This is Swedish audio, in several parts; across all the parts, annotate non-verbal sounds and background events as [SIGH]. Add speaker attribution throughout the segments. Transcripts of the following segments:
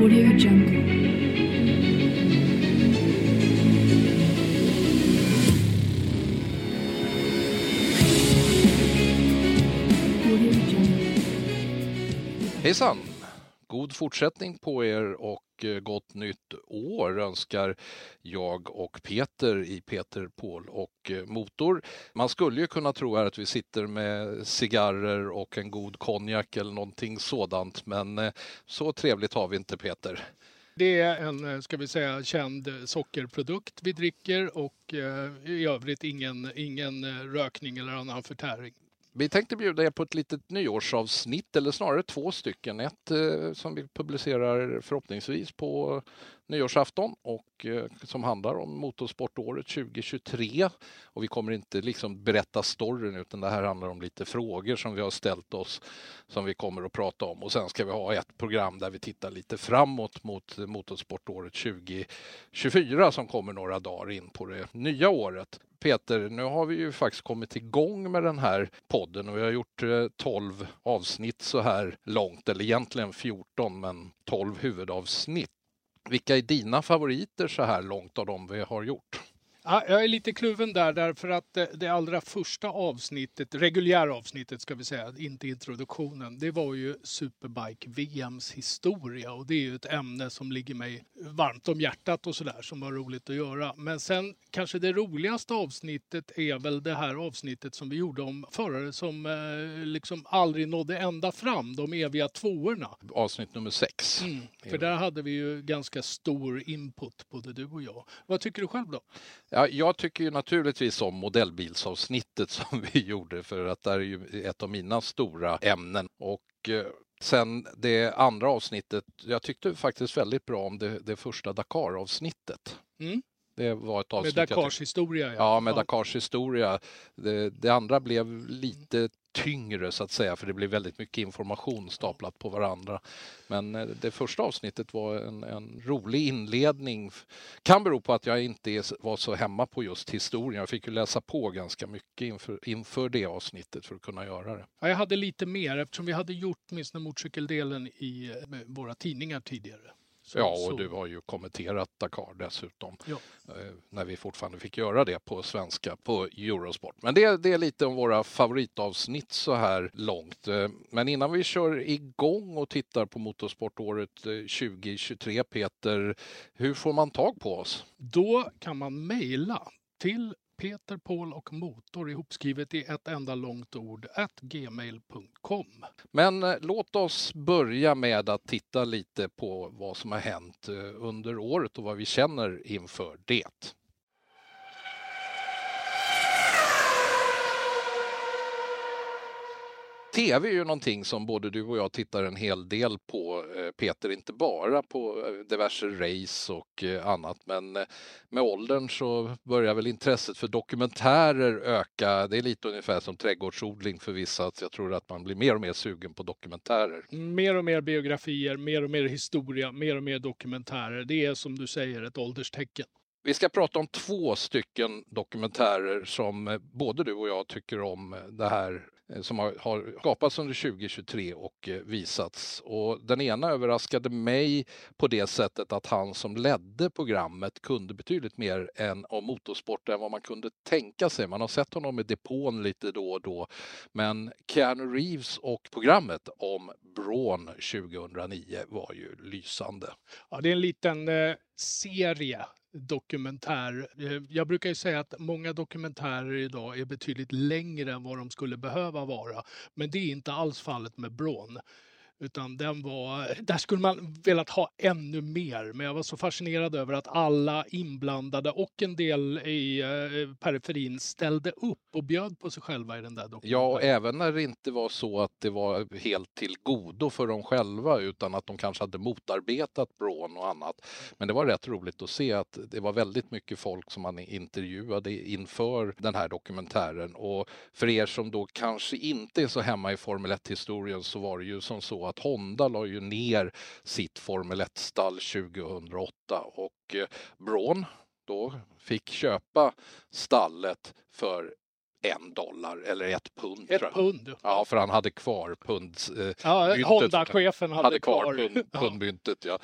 Speaker 1: Audio Jungle.
Speaker 2: Hejsan! God fortsättning på er och Eh, gott nytt år önskar jag och Peter i Peter, Paul och eh, Motor. Man skulle ju kunna tro här att vi sitter med cigarrer och en god konjak eller någonting sådant, men eh, så trevligt har vi inte Peter.
Speaker 3: Det är en, ska vi säga, känd sockerprodukt vi dricker och i övrigt ingen, ingen rökning eller annan förtäring.
Speaker 2: Vi tänkte bjuda er på ett litet nyårsavsnitt, eller snarare två stycken. Ett eh, som vi publicerar förhoppningsvis på nyårsafton och eh, som handlar om motorsportåret 2023. Och vi kommer inte liksom berätta storyn utan det här handlar om lite frågor som vi har ställt oss som vi kommer att prata om. Och sen ska vi ha ett program där vi tittar lite framåt mot motorsportåret 2024 som kommer några dagar in på det nya året. Peter, nu har vi ju faktiskt kommit igång med den här podden och vi har gjort eh, 12 avsnitt så här långt, eller egentligen 14 men 12 huvudavsnitt. Vilka är dina favoriter så här långt av de vi har gjort?
Speaker 3: Ja, jag är lite kluven där därför att eh, det allra första avsnittet, reguljära avsnittet ska vi säga, inte introduktionen, det var ju Superbike-VMs historia och det är ju ett ämne som ligger mig varmt om hjärtat och sådär som var roligt att göra. Men sen kanske det roligaste avsnittet är väl det här avsnittet som vi gjorde om förare som eh, liksom aldrig nådde ända fram, de eviga tvåorna.
Speaker 2: Avsnitt nummer sex.
Speaker 3: Mm, för där hade vi ju ganska stor input, både du och jag. Vad tycker du själv då?
Speaker 2: Ja, jag tycker ju naturligtvis om modellbilsavsnittet [LAUGHS] som vi gjorde för att det är ju ett av mina stora ämnen. Och eh, sen det andra avsnittet, jag tyckte faktiskt väldigt bra om det, det första Dakar-avsnittet.
Speaker 3: Mm.
Speaker 2: Det var ett
Speaker 3: Med
Speaker 2: avsnitt jag
Speaker 3: Dakars historia.
Speaker 2: Ja, med Dakars historia. Det, det andra blev lite tyngre så att säga, för det blev väldigt mycket information staplat på varandra. Men eh, det första avsnittet var en, en rolig inledning. Kan bero på att jag inte var så hemma på just historien. Jag fick ju läsa på ganska mycket inför, inför det avsnittet för att kunna göra det.
Speaker 3: Ja, jag hade lite mer eftersom vi hade gjort åtminstone motorcykeldelen i eh, våra tidningar tidigare. Så-
Speaker 2: Ja, och
Speaker 3: så-
Speaker 2: du har ju kommenterat Dakar dessutom.
Speaker 3: Ja.
Speaker 2: eh, När vi fortfarande fick göra det på svenska på Eurosport. Men det, det är lite om våra favoritavsnitt så här långt. Eh, Men innan vi kör igång och tittar på motorsportåret eh, 2023, Peter, hur får man tag på oss?
Speaker 3: Då kan man mejla till Peter, Paul och Motor ihopskrivet i ett enda långt ord at gmail.com.
Speaker 2: Men eh, låt oss börja med att titta lite på vad som har hänt eh, under året och vad vi känner inför det. TV är ju någonting som både du och jag tittar en hel del på, eh, Peter, inte bara på eh, diverse race och eh, annat, men med åldern så börjar väl intresset för dokumentärer öka. Det är lite ungefär som trädgårdsodling för vissa, att jag tror att man blir mer och mer sugen på dokumentärer.
Speaker 3: Mer och mer biografier, mer och mer historia, mer och mer dokumentärer. Det är som du säger ett ålderstecken.
Speaker 2: Vi ska prata om två stycken dokumentärer som både du och jag tycker om det här Eh, som har, har skapats under 2023 och eh, visats. Och den ena överraskade mig på det sättet att han som ledde programmet kunde betydligt mer än om motorsport än vad man kunde tänka sig. Man har sett honom i depån lite då och då. Men Keanu Reeves och programmet om Braun 2009 var ju lysande.
Speaker 3: Ja, det är en liten eh, serie dokumentär. Eh, jag brukar ju säga att många dokumentärer idag är betydligt längre än vad de skulle behöva vara. Men det är inte alls fallet med BRÅN. Utan den var, där skulle man velat ha ännu mer. Men jag var så fascinerad över att alla inblandade och en del i eh, periferin ställde upp och bjöd på sig själva i den där dokumentären.
Speaker 2: Ja, och även när det inte var så att det var helt till godo för dem själva utan att de kanske hade motarbetat Braun och annat. Men det var rätt roligt att se att det var väldigt mycket folk som man intervjuade inför den här dokumentären. Och för er som då kanske inte är så hemma i Formel 1-historien så var det ju som så att Honda la ju ner sitt Formel 1-stall 2008 och eh, Braun då fick köpa stallet för en dollar eller ett pund.
Speaker 3: Ett pund.
Speaker 2: Ja, för han hade kvar punds... Eh,
Speaker 3: Ja,
Speaker 2: myntet.
Speaker 3: Honda-chefen hade,
Speaker 2: hade kvar
Speaker 3: kvar.
Speaker 2: pund, [LAUGHS] pundmyntet. Ja.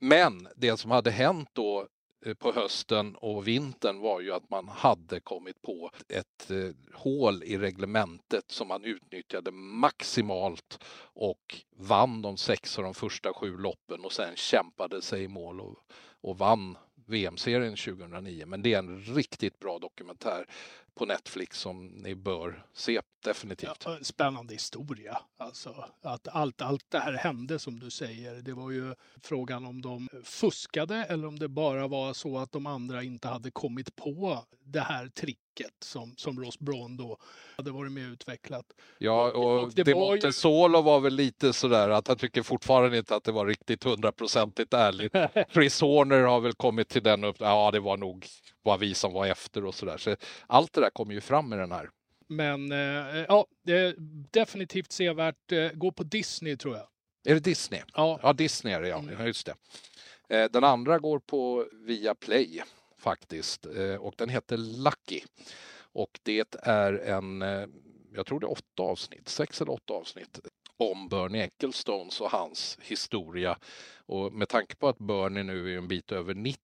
Speaker 2: Men det som hade hänt då eh, Eh, på hösten och vintern var ju att man hade kommit på ett eh, hål i reglementet som man utnyttjade maximalt och vann de sex av de första sju loppen och sen kämpade sig i mål och, och vann VM-serien 2009. Men det är en riktigt bra dokumentär på Netflix som ni bör se definitivt.
Speaker 3: Ja, spännande historia. Alltså, att allt, allt det här hände som du säger. Det var ju frågan om de fuskade eller om det bara var så att de andra inte hade kommit på det här tricket som, som Ross Braun då hade varit med och utvecklat.
Speaker 2: Ja, och,
Speaker 3: och det var ju-
Speaker 2: Montesolo var väl lite sådär att han tycker fortfarande inte att det var riktigt hundraprocentigt ärligt. [LAUGHS] Chris Horner har väl kommit till den upp, ja det var nog var vi som var efter och sådär. Så allt det där kommer ju fram i den här.
Speaker 3: Men eh, ja, det är definitivt sevärt. Eh, gå på Disney tror jag.
Speaker 2: Är det Disney?
Speaker 3: Ja,
Speaker 2: Ja, Disney är det ja,
Speaker 3: Mm.
Speaker 2: just det. Eh, Den andra går på Viaplay faktiskt eh, och den heter Lucky. Och det är en, eh, jag tror det är åtta avsnitt, sex eller åtta avsnitt om Bernie Ecclestones och hans historia. Och med tanke på att Bernie nu är en bit över 90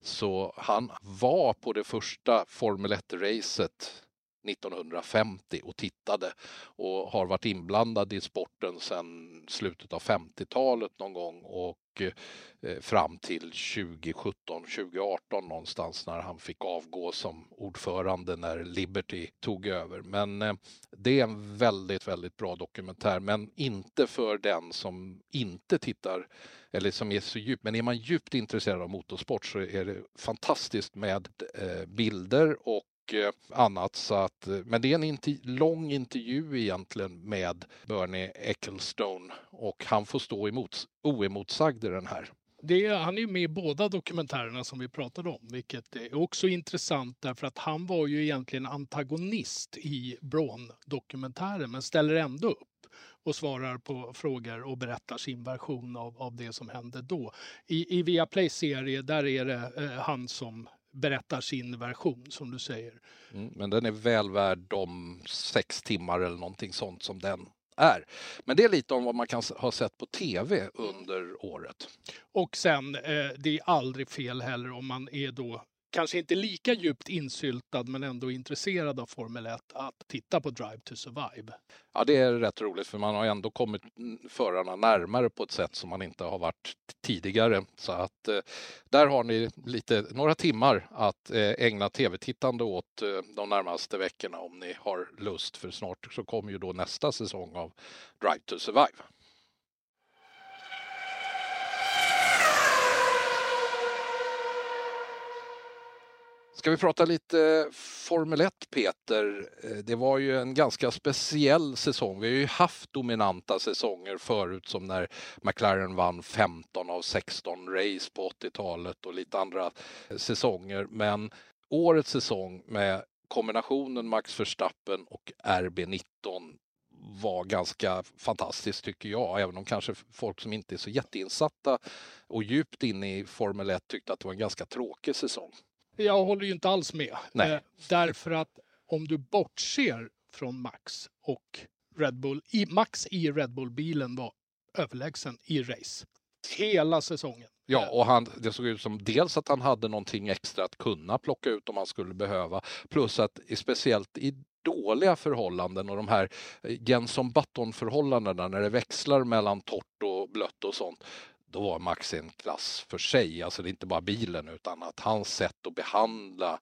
Speaker 2: så han var på det första Formel 1-racet 1950 och tittade och har varit inblandad i sporten sedan slutet av 50-talet någon gång och eh, fram till 2017, 2018 någonstans när han fick avgå som ordförande när Liberty tog över. Men eh, det är en väldigt, väldigt bra dokumentär, men inte för den som inte tittar eller som är så djup. Men är man djupt intresserad av motorsport så är det fantastiskt med eh, bilder och Eh, annat. Så att, eh, men det är en inter- lång intervju egentligen med Bernie Ecclestone och han får stå emot, oemotsagd i den här.
Speaker 3: det han är ju med i båda dokumentärerna som vi pratade om, vilket är också intressant därför att han var ju egentligen antagonist i Braun-dokumentären men ställer ändå upp och svarar på frågor och berättar sin version av, av det som hände då. I, i Viaplays serie, där är det eh, han som berättar sin version, som du säger.
Speaker 2: Mm, men den är väl värd de sex timmar eller någonting sånt som den är. Men det är lite om vad man kan ha sett på tv under året.
Speaker 3: Och sen, eh, det är aldrig fel heller om man är då kanske inte lika djupt insyltad men ändå intresserad av Formel 1 att titta på Drive to Survive.
Speaker 2: Ja, det är rätt roligt för man har ändå kommit mm, förarna närmare på ett sätt som man inte har varit tidigare. Så att eh, där har ni lite, några timmar att eh, ägna tv-tittande åt eh, de närmaste veckorna om ni har lust. För snart så kommer ju då nästa säsong av Drive to Survive. Ska vi prata lite Formel 1 Peter? Eh, det var ju en ganska speciell säsong. Vi har ju haft dominanta säsonger förut som när McLaren vann 15 av 16 race på 80-talet och lite andra eh, säsonger. Men årets säsong med kombinationen Max Verstappen och RB19 var ganska fantastiskt tycker jag, även om kanske folk som inte är så jätteinsatta och djupt inne i Formel 1 tyckte att det var en ganska tråkig säsong.
Speaker 3: Jag håller ju inte alls med. Eh, därför att om du bortser från Max och Red Bull, i, Max i Red Bull-bilen var överlägsen i race. Hela säsongen.
Speaker 2: Ja, och han, det såg ut som dels att han hade någonting extra att kunna plocka ut om han skulle behöva, plus att speciellt i dåliga förhållanden och de här eh, Jenson Button-förhållandena när det växlar mellan torrt och blött och sånt, då var Max en klass för sig. Alltså det är inte bara bilen utan att hans sätt att behandla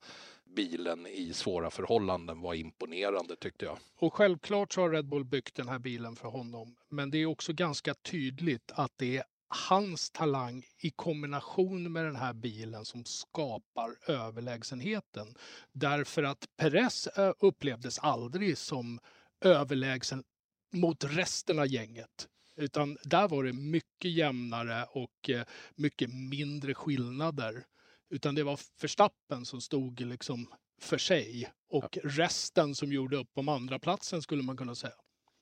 Speaker 2: bilen i svåra förhållanden var imponerande tyckte jag.
Speaker 3: Och självklart så har Red Bull byggt den här bilen för honom. Men det är också ganska tydligt att det är hans talang i kombination med den här bilen som skapar överlägsenheten. Därför att Perez eh, upplevdes aldrig som överlägsen mot resten av gänget. Utan där var det mycket jämnare och eh, mycket mindre skillnader. Utan det var Verstappen som stod liksom för sig och resten som gjorde upp om andra platsen skulle man kunna säga.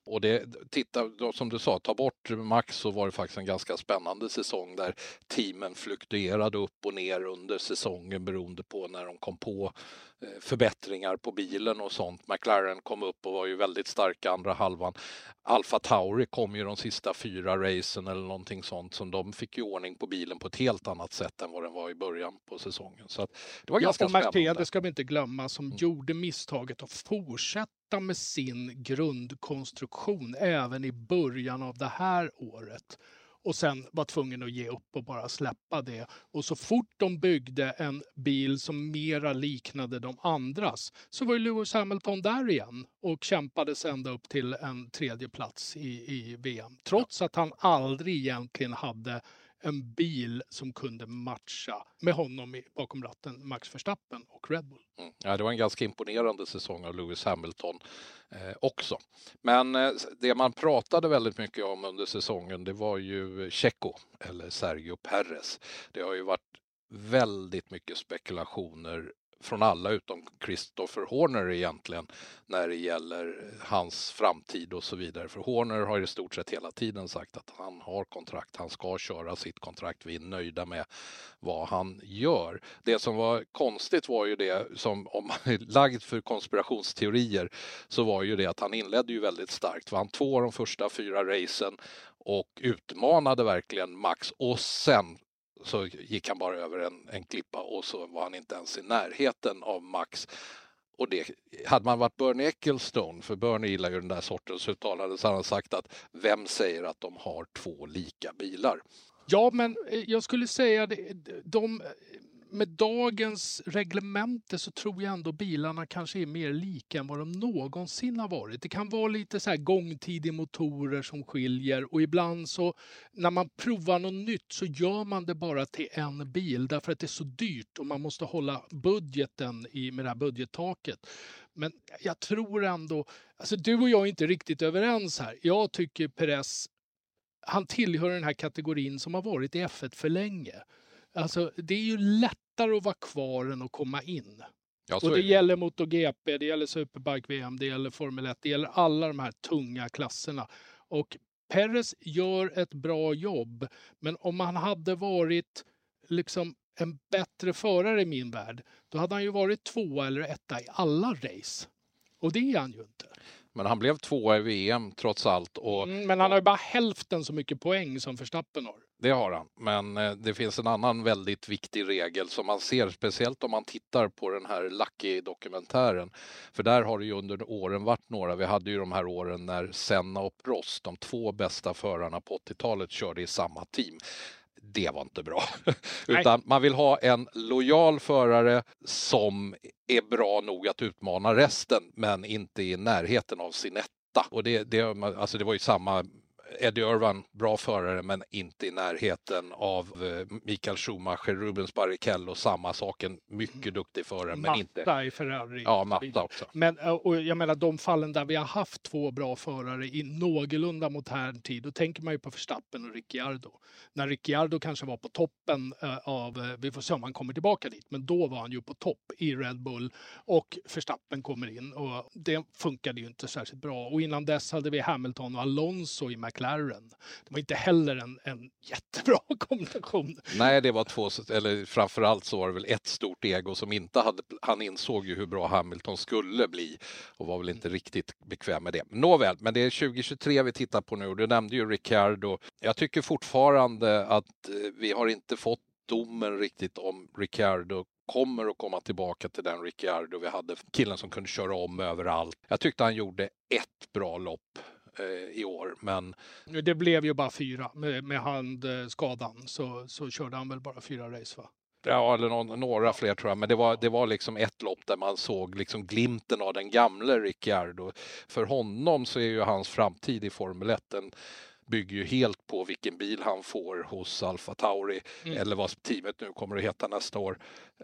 Speaker 2: Och det, titta, då, som du sa, ta bort Max så var det faktiskt en ganska spännande säsong där teamen fluktuerade upp och ner under säsongen beroende på när de kom på förbättringar på bilen och sånt. McLaren kom upp och var ju väldigt starka andra halvan. Alfa Tauri kom ju de sista fyra racen eller någonting sånt som de fick ju ordning på bilen på ett helt annat sätt än vad den var i början på säsongen. Så det var
Speaker 3: ja,
Speaker 2: ganska
Speaker 3: och
Speaker 2: spännande.
Speaker 3: Mercedes ska vi inte glömma som
Speaker 2: Mm.
Speaker 3: gjorde misstaget att fortsätta med sin grundkonstruktion även i början av det här året och sen var tvungen att ge upp och bara släppa det. Och så fort de byggde en bil som mera liknade de andras så var ju Lewis Hamilton där igen och kämpades ända upp till en tredje plats i, i VM. Trots att han aldrig egentligen hade en bil som kunde matcha med honom bakom ratten, Max Verstappen och Red Bull.
Speaker 2: Mm. Ja, det var en ganska imponerande säsong av Lewis Hamilton eh, också. Men eh, det man pratade väldigt mycket om under säsongen det var ju Checo eller Sergio Perez. Det har ju varit väldigt mycket spekulationer från alla utom Christopher Horner egentligen när det gäller hans framtid och så vidare. För Horner har i stort sett hela tiden sagt att han har kontrakt, han ska köra sitt kontrakt, vi är nöjda med vad han gör. Det som var konstigt var ju det som om man är lagd för konspirationsteorier så var ju det att han inledde ju väldigt starkt. Vann två av de första fyra racen och utmanade verkligen Max och sen så gick han bara över en, en klippa och så var han inte ens i närheten av Max. Och det, hade man varit Bernie Ecclestone, för Bernie gillar ju den där sortens uttalanden, så hade han sagt att vem säger att de har två lika bilar?
Speaker 3: Ja, men eh, jag skulle säga det, de, med dagens reglemente så tror jag ändå bilarna kanske är mer lika än vad de någonsin har varit. Det kan vara lite så här gångtid i motorer som skiljer och ibland så när man provar något nytt så gör man det bara till en bil därför att det är så dyrt och man måste hålla budgeten i, med det här budgettaket. Men jag tror ändå, alltså du och jag är inte riktigt överens här. Jag tycker Perez han tillhör den här kategorin som har varit i F1 för länge. Alltså, det är ju lätt lättare att vara kvar än att komma in.
Speaker 2: Ja,
Speaker 3: Och det
Speaker 2: det.
Speaker 3: gäller MotoGP, det gäller Superbike-VM, det gäller Formel 1, det gäller alla de här tunga klasserna. Och Perez gör ett bra jobb, men om han hade varit liksom en bättre förare i min värld, då hade han ju varit tvåa eller etta i alla race. Och det är han ju inte.
Speaker 2: Men han blev tvåa i VM trots allt och
Speaker 3: Mm, men han har ju bara hälften så mycket poäng som Verstappen har.
Speaker 2: Det har han, men eh, det finns en annan väldigt viktig regel som man ser, speciellt om man tittar på den här Lucky-dokumentären. För där har det ju under åren varit några, vi hade ju de här åren när Senna och Prost, de två bästa förarna på 80-talet, körde i samma team. Det var inte bra. [LAUGHS] Utan man vill ha en lojal förare som är bra nog att utmana resten, men inte i närheten av sin etta. Och det, det, alltså det var ju samma Eddie Irvan, bra förare men inte i närheten av eh, Mikael Schumacher, Rubens Barrichello, samma sak, en mycket duktig förare men inte...
Speaker 3: Matta i Ferrari.
Speaker 2: Ja, matta också.
Speaker 3: Men eh, och jag menar de fallen där vi har haft två bra förare i någorlunda modern tid, då tänker man ju på Verstappen och Ricciardo. När Ricciardo kanske var på toppen eh, av, vi får se om han kommer tillbaka dit, men då var han ju på topp i Red Bull och Verstappen kommer in och det funkade ju inte särskilt bra. Och innan dess hade vi Hamilton och Alonso i McLaren. Det var inte heller en, en jättebra [LAUGHS] kombination.
Speaker 2: Nej, det var två, eller framförallt så var det väl ett stort ego som inte hade, han insåg ju hur bra Hamilton skulle bli och var väl inte riktigt bekväm med det. Nåväl, men det är 2023 vi tittar på nu och du nämnde ju Ricciardo. Jag tycker fortfarande att eh, vi har inte fått domen riktigt om Ricciardo kommer att komma tillbaka till den Ricciardo vi hade, killen som kunde köra om överallt. Jag tyckte han gjorde ett bra lopp i år, men
Speaker 3: Det blev ju bara fyra med, med handskadan så, så körde han väl bara fyra race va?
Speaker 2: Ja, eller någon, några fler tror jag, men det var, det var liksom ett lopp där man såg liksom glimten av den gamle Ricciardo. För honom så är ju hans framtid i Formel 1 den bygger ju helt på vilken bil han får hos Alfa Tauri
Speaker 3: Mm.
Speaker 2: eller vad teamet nu kommer att heta nästa år.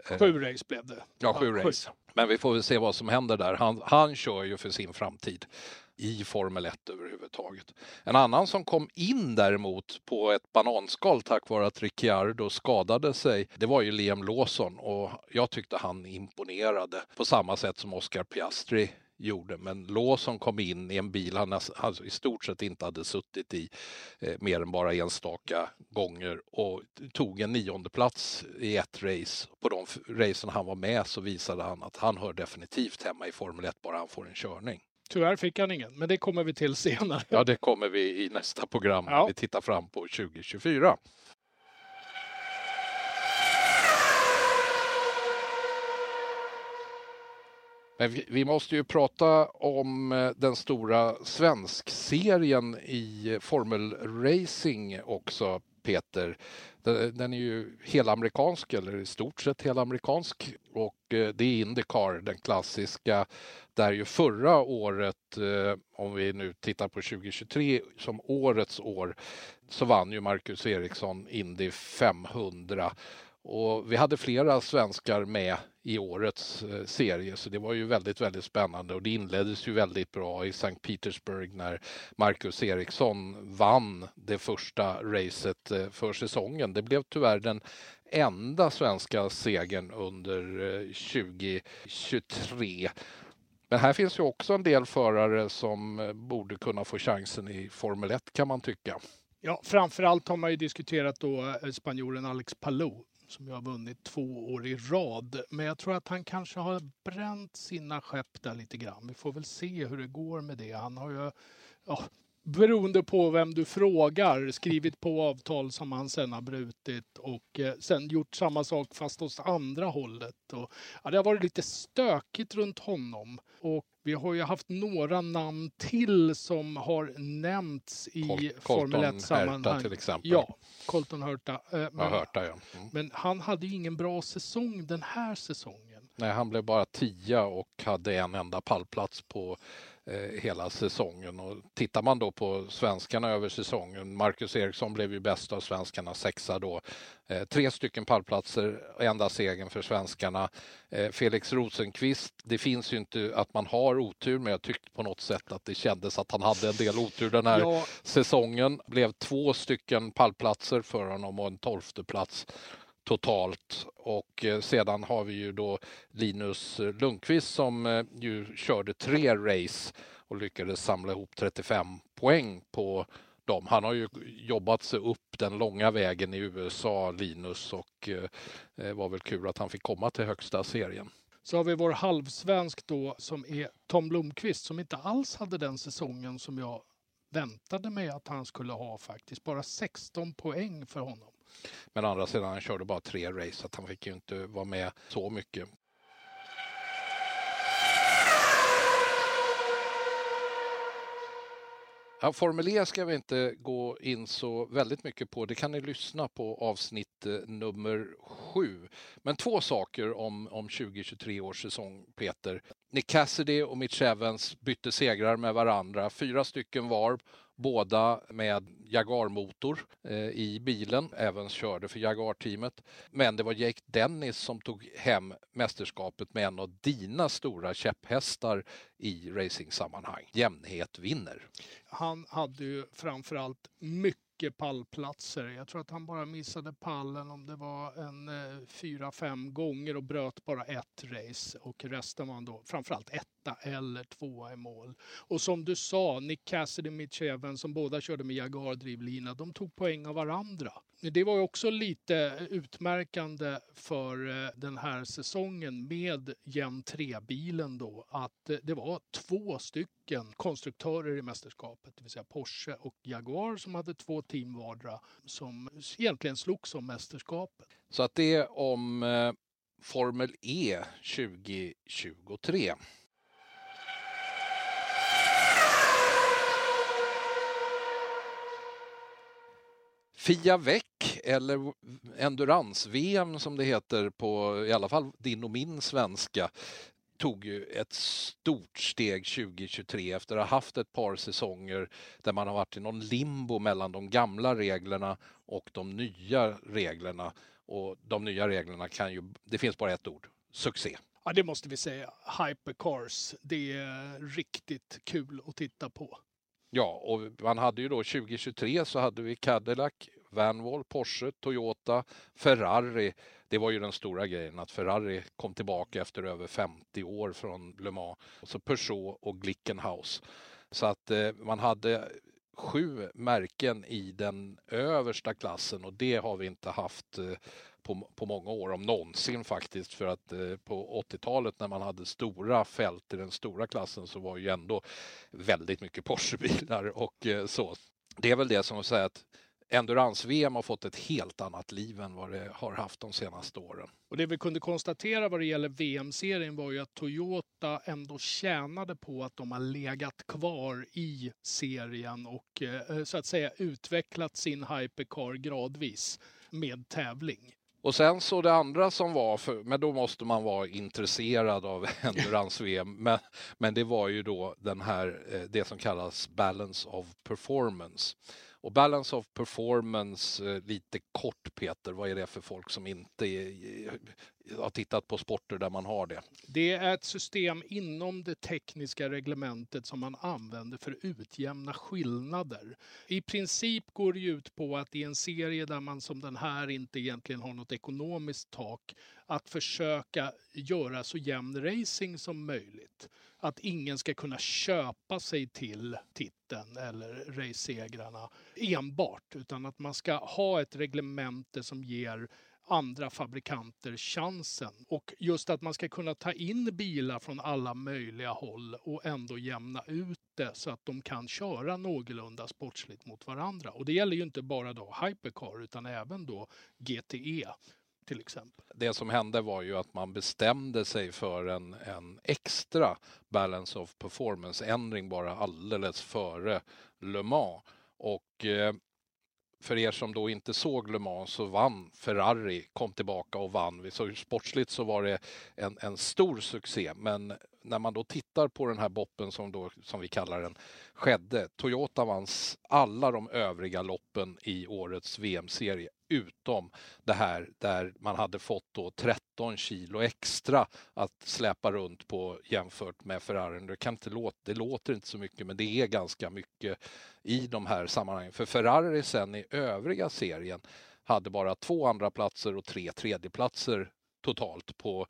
Speaker 2: Eh,
Speaker 3: Sju race blev det.
Speaker 2: Ja, sju race. Men vi får väl se vad som händer där. Han, han kör ju för sin framtid i Formel 1 överhuvudtaget. En annan som kom in däremot på ett bananskal tack vare att Ricciardo skadade sig, det var ju Liam Lawson och jag tyckte han imponerade på samma sätt som Oscar Piastri gjorde. Men Lawson kom in i en bil han alltså i stort sett inte hade suttit i eh, mer än bara enstaka gånger och tog en nionde plats i ett race. På de racen han var med så visade han att han hör definitivt hemma i Formel 1 bara han får en körning.
Speaker 3: Tyvärr fick han ingen, men det kommer vi till [LAUGHS] senare.
Speaker 2: Ja, det kommer vi i nästa program. Ja. Vi tittar fram på 2024. Men vi, måste ju prata om eh, den stora svenskserien i Formel Racing också, Peter. Den är ju helamerikansk, eller i stort sett helamerikansk. Och eh, det är Indycar, den klassiska, där ju förra året, eh, om vi nu tittar på 2023 som årets år, så vann ju Marcus Eriksson Indy 500 och vi hade flera svenskar med i årets eh, serie så det var ju väldigt, väldigt spännande och det inleddes ju väldigt bra i Sankt Petersburg när Marcus Eriksson vann det första racet eh, för säsongen. Det blev tyvärr den enda svenska segern under eh, 2023. Men här finns ju också en del förare som borde kunna få chansen i Formel 1 kan man tycka.
Speaker 3: Ja, framförallt har man ju diskuterat då spanjoren Alex Palou som ju har vunnit två år i rad. Men jag tror att han kanske har bränt sina skepp där lite grann. Vi får väl se hur det går med det. Han har ju, ja, beroende på vem du frågar, skrivit på avtal som han sen har brutit och eh, sen gjort samma sak fast åt andra hållet. Och, ja, det har varit lite stökigt runt honom. Och vi har ju haft några namn till som har nämnts i Col Formel 1-sammanhang.
Speaker 2: till exempel.
Speaker 3: Ja, Colton Hurta. Eh,
Speaker 2: men, ja, Hurta ja.
Speaker 3: Mm. men han hade ju ingen bra säsong den här säsongen.
Speaker 2: Nej, han blev bara tia och hade en enda pallplats på hela säsongen. Och tittar man då på svenskarna över säsongen, Marcus Eriksson blev ju bäst av svenskarna, sexa då. Eh, tre stycken pallplatser, enda segern för svenskarna. Eh, Felix Rosenqvist, det finns ju inte att man har otur, men jag tyckte på något sätt att det kändes att han hade en del otur den här ja. säsongen. Blev två stycken pallplatser för honom och en tolfte plats totalt. Och eh, sedan har vi ju då Linus Lundqvist som eh, ju körde tre race och lyckades samla ihop 35 poäng på dem. Han har ju jobbat sig upp den långa vägen i USA, Linus, och det var väl kul att han fick komma till högsta serien.
Speaker 3: Så har vi vår halvsvensk då som är Tom Blomqvist som inte alls hade den säsongen som jag väntade mig att han skulle ha faktiskt. Bara 16 poäng för honom.
Speaker 2: Men andra sidan, han körde bara tre race så han fick ju inte vara med så mycket. Ja, Formel E ska vi inte gå in så väldigt mycket på. Det kan ni lyssna på avsnitt eh, nummer sju. Men två saker om, om 2023 års säsong, Peter. Nick Cassidy och Mitch Evans bytte segrar med varandra, fyra stycken var båda med Jaguar-motor eh, i bilen. Även körde för Jaguar-teamet. Men det var Jake Dennis som tog hem mästerskapet med en av dina stora käpphästar i racingsammanhang. Jämnhet vinner.
Speaker 3: Han hade ju framförallt mycket mycket pallplatser. Jag tror att han bara missade pallen om det var en eh, fyra, fem gånger och bröt bara ett race och resten var han då framförallt etta eller tvåa i mål. Och som du sa, Nick Cassidy och Mitch Evans som båda körde med Jaguar-drivlina, de tog poäng av varandra. Det var också lite utmärkande för eh, den här säsongen med Gen 3-bilen då att eh, det var två stycken konstruktörer i mästerskapet, det vill säga Porsche och Jaguar som hade två team vardera som egentligen slogs om mästerskapet.
Speaker 2: Så att det är om eh, Formel E 2023. Fia Väck eller Endurance-VM som det heter på i alla fall din och min svenska tog ju ett stort steg 2023 efter att ha haft ett par säsonger där man har varit i någon limbo mellan de gamla reglerna och de nya reglerna. Och de nya reglerna kan ju, det finns bara ett ord, succé.
Speaker 3: Ja, det måste vi säga. Hypercars, det är riktigt kul att titta på.
Speaker 2: Ja, och man hade ju då 2023 så hade vi Cadillac, Vanwall, Porsche, Toyota, Ferrari det var ju den stora grejen att Ferrari kom tillbaka efter över 50 år från Le Mans. Och Så Peugeot och Glickenhaus. Så att eh, man hade sju märken i den översta klassen och det har vi inte haft eh, på, på många år, om någonsin faktiskt. För att eh, på 80-talet när man hade stora fält i den stora klassen så var ju ändå väldigt mycket Porschebilar och eh, så. Det är väl det som att säga att Endurance-VM har fått ett helt annat liv än vad det har haft de senaste åren.
Speaker 3: Och det vi kunde konstatera vad det gäller VM-serien var ju att Toyota ändå tjänade på att de har legat kvar i serien och eh, så att säga utvecklat sin hypercar gradvis med tävling.
Speaker 2: Och sen så det andra som var, för, men då måste man vara intresserad av [LAUGHS] endurance-VM, men, men det var ju då den här, eh, det som kallas balance of performance. Och balance of performance, eh, lite kort Peter, vad är det för folk som inte har tittat på sporter där man har det?
Speaker 3: Det är ett system inom det tekniska reglementet som man använder för att utjämna skillnader. I princip går det ut på att i en serie där man som den här inte egentligen har något ekonomiskt tak, att försöka göra så jämn racing som möjligt. Att ingen ska kunna köpa sig till titeln eller racesegrarna enbart, utan att man ska ha ett reglemente som ger andra fabrikanter chansen. Och just att man ska kunna ta in bilar från alla möjliga håll och ändå jämna ut det så att de kan köra någorlunda sportsligt mot varandra. Och det gäller ju inte bara då Hypercar utan även då GTE till exempel.
Speaker 2: Det som hände var ju att man bestämde sig för en, en extra balance of performance-ändring bara alldeles före Le Mans. Och eh, för er som då inte såg Le Mans så vann Ferrari, kom tillbaka och vann. Så sportsligt så var det en, en stor succé. Men när man då tittar på den här boppen som, då, som vi kallar den skedde. Toyota vann alla de övriga loppen i årets VM-serie utom det här där man hade fått då 13 kilo extra att släpa runt på jämfört med Ferrarin. Det, kan inte låta, det låter inte så mycket men det är ganska mycket i de här sammanhangen. För Ferrari sen i övriga serien hade bara två andra platser och tre tredjeplatser totalt på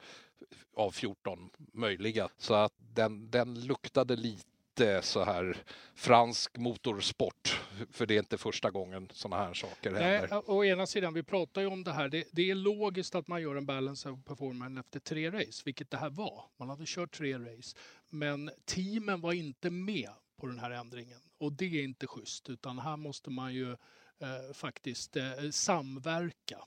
Speaker 2: av 14 möjliga. Så att den, den luktade lite så här fransk motorsport. För det är inte första gången sådana här saker händer.
Speaker 3: Nej, å ena sidan, vi pratar ju om det här. Det, det, är logiskt att man gör en balance of performance efter tre race, vilket det här var. Man hade kört tre race. Men teamen var inte med på den här ändringen. Och det är inte schysst, utan här måste man ju eh, faktiskt eh, samverka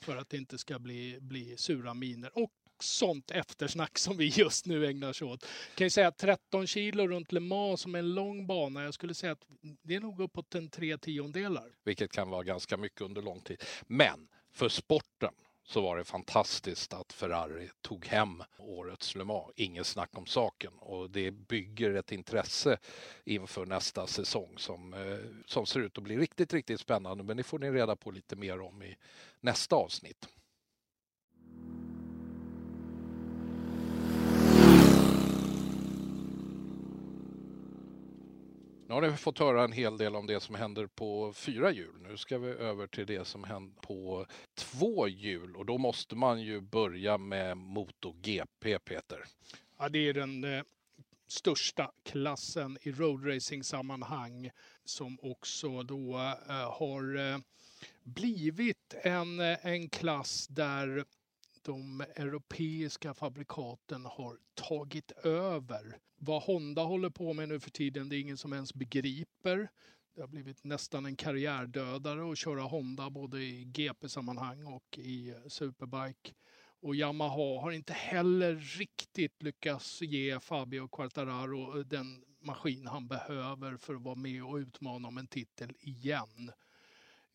Speaker 3: för att det inte ska bli, bli sura miner. Och sånt eftersnack som vi just nu ägnar sig åt. Jag kan ju säga 13 kilo runt Le Mans som är en lång bana, jag skulle säga att det är nog uppåt en tre tiondelar.
Speaker 2: Vilket kan vara ganska mycket under lång tid. Men för sporten så var det fantastiskt att Ferrari tog hem årets Le Mans. Inget snack om saken och det bygger ett intresse inför nästa säsong som, eh, som ser ut att bli riktigt, riktigt spännande. Men det får ni reda på lite mer om i nästa avsnitt. Nu har ni fått höra en hel del om det som händer på fyra hjul. Nu ska vi över till det som händer på två hjul och då måste man ju börja med MotoGP, Peter.
Speaker 3: Ja, det är den eh, största klassen i roadracing-sammanhang som också då eh, har eh, blivit en, eh, en klass där de europeiska fabrikaten har tagit över. Vad Honda håller på med nu för tiden, det är ingen som ens begriper. Det har blivit nästan en karriärdödare att köra Honda både i GP-sammanhang och i eh, Superbike. Och Yamaha har inte heller riktigt lyckats ge Fabio Quartararo eh, den maskin han behöver för att vara med och utmana om en titel igen.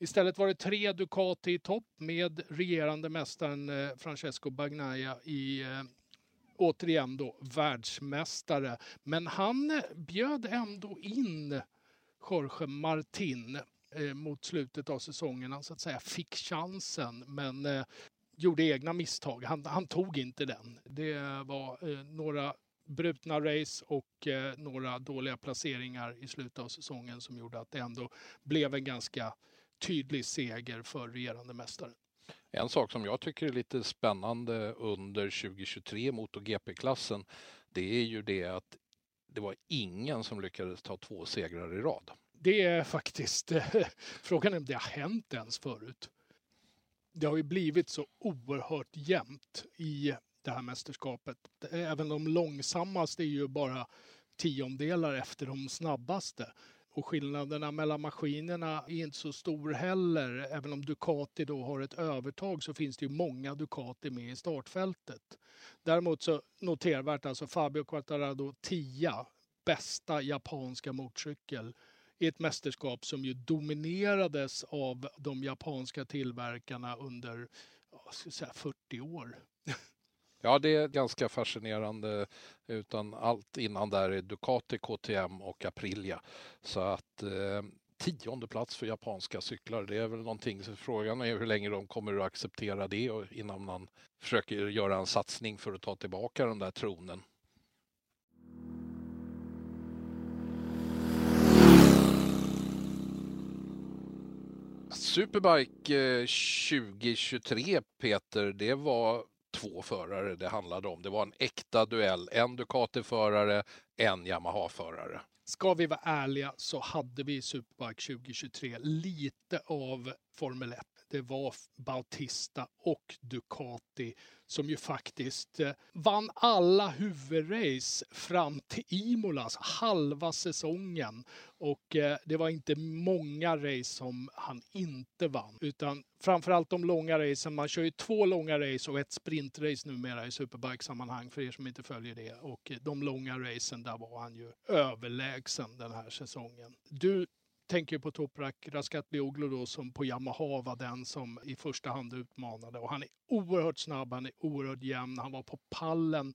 Speaker 3: Istället var det tre Ducati i topp med regerande mästaren eh, Francesco Bagnaia i eh, återigen då världsmästare. Men han eh, bjöd ändå in Jorge Martin mot slutet av säsongen. Han så att säga fick chansen men gjorde egna misstag. Han, han tog inte den. Det var några brutna race och några dåliga placeringar i slutet av säsongen som gjorde att det ändå blev en ganska tydlig seger för regerande mästare.
Speaker 2: En sak som jag tycker är lite spännande under 2023 MotoGP-klassen, det är ju det att det var ingen som lyckades ta två segrar i rad.
Speaker 3: Det är faktiskt [LAUGHS] frågan är om det har hänt ens förut. Det har ju blivit så oerhört jämnt i det här mästerskapet. Även de långsammaste är ju bara tiondelar efter de snabbaste. Och skillnaderna mellan maskinerna är inte så stor heller. Även om Ducati då har ett övertag så finns det ju många Ducati med i startfältet. Däremot så notervärt alltså Fabio Quartararo 10 bästa japanska motorcykel i ett mästerskap som ju dominerades av de japanska tillverkarna under säga 40 år. [LAUGHS]
Speaker 2: Ja, det är ganska fascinerande. Utan allt innan där är Ducati, KTM och Aprilia. Så att eh, tionde plats för japanska cyklar, det är väl någonting. Så frågan är hur länge de kommer att acceptera det och innan man försöker göra en satsning för att ta tillbaka den där tronen. Superbike eh, 2023, Peter, det var två förare det handlade om. Det var en äkta duell. En Ducati-förare, en Yamaha-förare.
Speaker 3: Ska vi vara ärliga så hade vi i Superbike 2023 lite av Formel 1 det var Bautista och Ducati som ju faktiskt eh, vann alla huvudrace fram till Imola, alltså halva säsongen. Och eh, det var inte många race som han inte vann, utan framförallt de långa racen. Man kör ju två långa race och ett sprintrace numera i Superbike-sammanhang för er som inte följer det. Och eh, de långa racen, där var han ju överlägsen den här säsongen. Du tänker på Toprak Raskatlioglu då som på Yamaha var den som i första hand utmanade och han är oerhört snabb, han är oerhört jämn, han var på pallen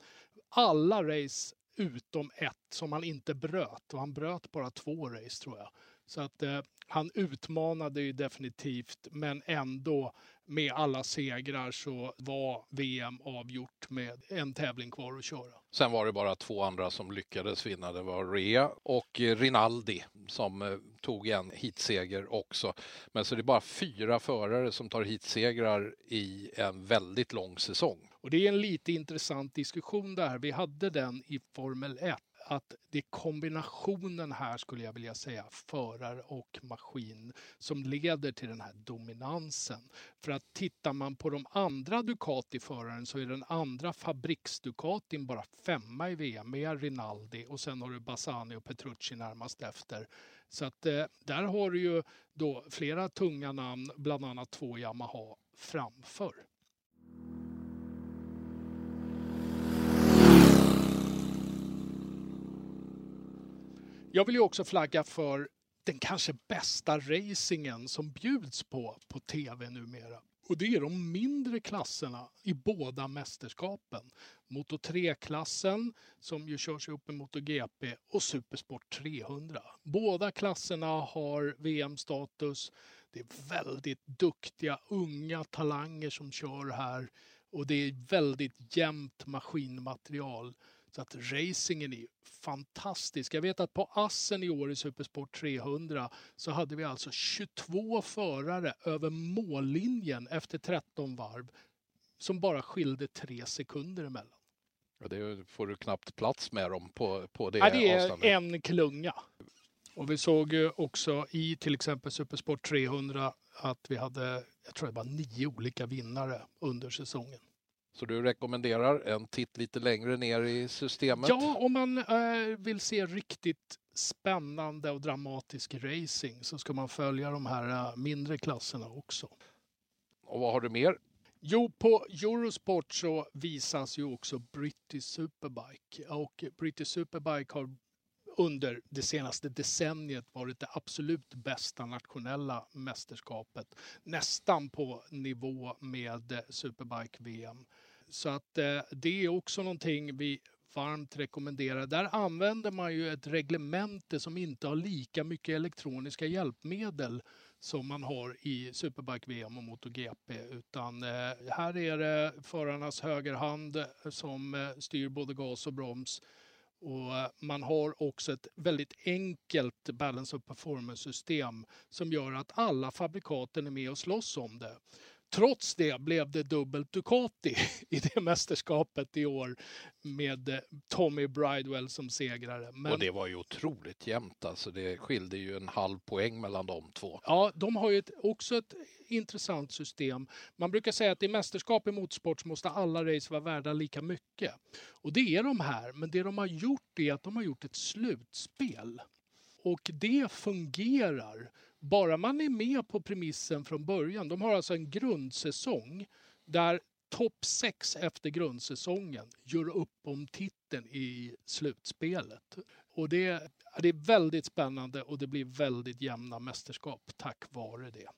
Speaker 3: alla race utom ett som han inte bröt och han bröt bara två race tror jag. Så att eh, han utmanade ju definitivt men ändå med alla segrar så var VM avgjort med en tävling kvar att köra.
Speaker 2: Sen var det bara två andra som lyckades vinna. Det var Rea och eh, Rinaldi som eh, tog en hitseger också. Men så det är bara fyra förare som tar hitsegrar i en väldigt lång säsong.
Speaker 3: Och det är en lite intressant diskussion där. Vi hade den i Formel 1 att det är kombinationen här skulle jag vilja säga, förare och maskin, som leder till den här dominansen. För att tittar man på de andra Ducati-föraren så är den andra fabriks-Ducatin bara femma i VM med Rinaldi och sen har du Bassani och Petrucci närmast efter. Så att eh, där har du ju då flera tunga namn, bland annat två Yamaha framför. Jag vill ju också flagga för den kanske bästa racingen som bjuds på på tv numera. Och det är de mindre klasserna i båda mästerskapen. Moto 3-klassen som ju körs ihop med MotoGP och Supersport 300. Båda klasserna har VM-status. Det är väldigt duktiga unga talanger som kör här och det är väldigt jämnt maskinmaterial. Så att racingen är fantastisk. Jag vet att på Assen i år i Supersport 300 så hade vi alltså 22 förare över mållinjen efter 13 varv som bara skilde tre sekunder emellan.
Speaker 2: Ja, det får du knappt plats med dem på, på det
Speaker 3: ja, Det är avståndet. en klunga. Och vi såg ju också i till exempel Supersport 300 att vi hade, jag tror det var nio olika vinnare under säsongen.
Speaker 2: Så du rekommenderar en titt lite längre ner i systemet?
Speaker 3: Ja, om man äh, vill se riktigt spännande och dramatisk racing så ska man följa de här äh, mindre klasserna också.
Speaker 2: Och vad har du mer?
Speaker 3: Jo, på Eurosport så visas ju också British Superbike och British Superbike har under det senaste decenniet varit det absolut bästa nationella mästerskapet. Nästan på nivå med Superbike VM. Så att eh, det är också någonting vi varmt rekommenderar. Där använder man ju ett reglemente som inte har lika mycket elektroniska hjälpmedel som man har i Superbike VM och MotoGP. Utan eh, här är det förarnas högerhand eh, som eh, styr både gas och broms. Och eh, man har också ett väldigt enkelt balance of performance system som gör att alla fabrikaten är med och slåss om det trots det blev det dubbelt Ducati i det mästerskapet i år med eh, Tommy Bridewell som segrare.
Speaker 2: Men... Och det var ju otroligt jämnt. Alltså det skilde ju en halv poäng mellan de två.
Speaker 3: Ja, de har ju ett, också ett intressant system. Man brukar säga att i mästerskap i motorsport måste alla race vara värda lika mycket. Och det är de här, men det de har gjort är att de har gjort ett slutspel. Och det fungerar bara man är med på premissen från början. De har alltså en grundsäsong där topp 6 efter grundsäsongen gör upp om titeln i slutspelet. Och det, det är väldigt spännande och det blir väldigt jämna mästerskap tack vare det.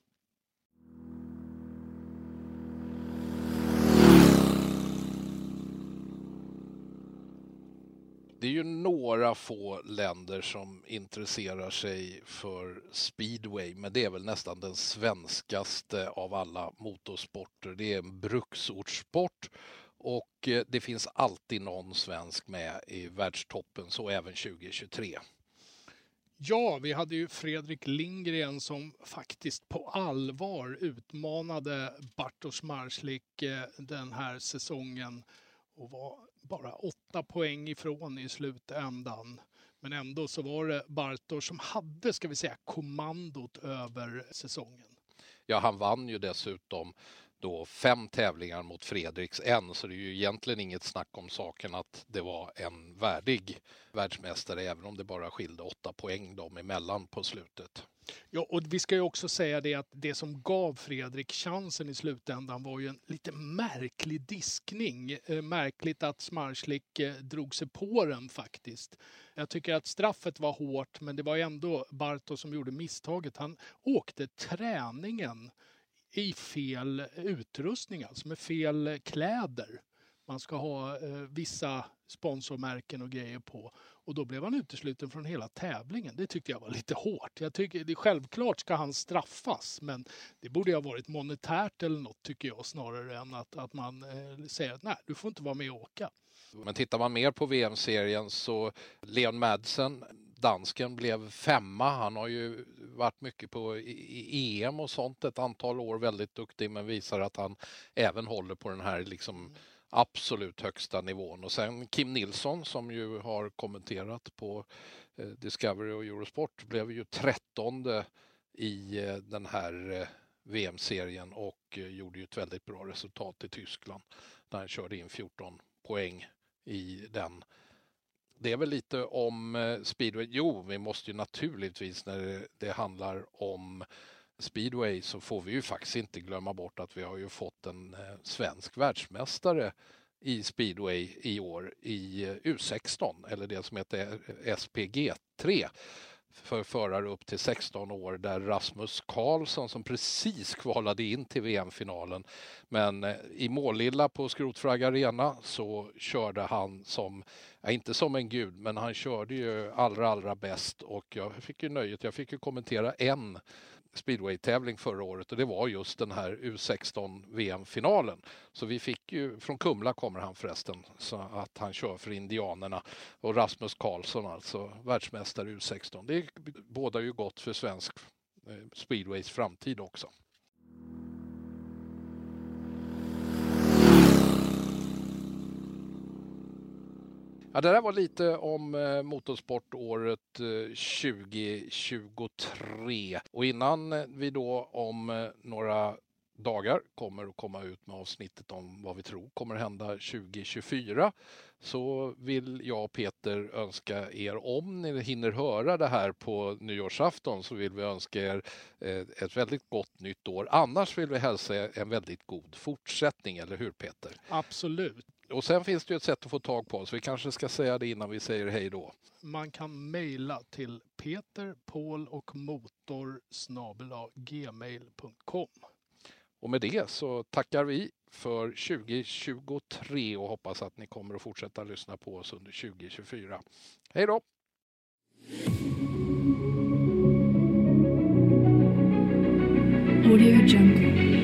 Speaker 2: Det är ju några få länder som intresserar sig för speedway, men det är väl nästan den svenskaste av alla motorsporter. Det är en bruksortssport och eh, det finns alltid någon svensk med i världstoppen, så även 2023.
Speaker 3: Ja, vi hade ju Fredrik Lindgren som faktiskt på allvar utmanade Bartosz Marslik eh, den här säsongen och var bara åtta poäng ifrån i slutändan. Men ändå så var det Bartosz som hade, ska vi säga, kommandot över säsongen.
Speaker 2: Ja, han vann ju dessutom då fem tävlingar mot Fredriks en, så det är ju egentligen inget snack om saken att det var en värdig världsmästare, även om det bara skilde åtta poäng dem emellan på slutet.
Speaker 3: Ja, och vi ska ju också säga det att det som gav Fredrik chansen i slutändan var ju en lite märklig diskning. Eh, märkligt att Smarslik eh, drog sig på den faktiskt. Jag tycker att straffet var hårt, men det var ändå Barto som gjorde misstaget. Han åkte träningen i fel utrustning, alltså med fel kläder. Man ska ha eh, vissa sponsormärken och grejer på. Och då blev han utesluten från hela tävlingen. Det tyckte jag var lite hårt. Jag tycker, det, självklart ska han straffas, men det borde ha varit monetärt eller något tycker jag snarare än att, att man eh, säger att nej, du får inte vara med och åka.
Speaker 2: Men tittar man mer på VM-serien så Leon Madsen, dansken, blev femma. Han har ju varit mycket på EM och sånt ett antal år, väldigt duktig, men visar att han även håller på den här liksom absolut högsta nivån. Och sen Kim Nilsson som ju har kommenterat på eh, Discovery och Eurosport blev ju trettonde i eh, den här eh, VM-serien och gjorde ju ett väldigt bra resultat i Tyskland när han körde in 14 poäng i den. Det är väl lite om eh, speedway. Jo, vi måste ju naturligtvis när det handlar om speedway så får vi ju faktiskt inte glömma bort att vi har ju fått en eh, svensk världsmästare i speedway i år i eh, U16 eller det som heter SPG3 för förare upp till 16 år där Rasmus Karlsson som precis kvalade in till VM-finalen. Men eh, i Målilla på Skrotfrag Arena så körde han som, ja, inte som en gud, men han körde ju allra, allra bäst och jag fick ju nöjet, jag fick ju kommentera en speedway-tävling förra året och det var just den här U16 VM-finalen. Så vi fick ju, från Kumla kommer han förresten, så att han kör för Indianerna och Rasmus Karlsson alltså, världsmästare U16. Det bådar ju gott för svensk eh, speedways framtid också. Ja, det där var lite om motorsport motorsportåret eh, 2023. Och innan eh, vi då om några dagar kommer att komma ut med avsnittet om vad vi tror kommer hända 2024 så vill jag och Peter önska er, om ni hinner höra det här på nyårsafton, så vill vi önska er ett väldigt gott nytt år. Annars vill vi hälsa er en väldigt god fortsättning, eller hur Peter?
Speaker 3: Absolut.
Speaker 2: Och sen finns det ju ett sätt att få tag på oss. Vi kanske ska säga det innan vi säger hej då.
Speaker 3: Man kan mejla till Peter, Paul och motor gmail.com.
Speaker 2: Och med det så tackar vi för 2023 och hoppas att ni kommer att fortsätta lyssna på oss under 2024. Hej då!
Speaker 1: Audio Jungle.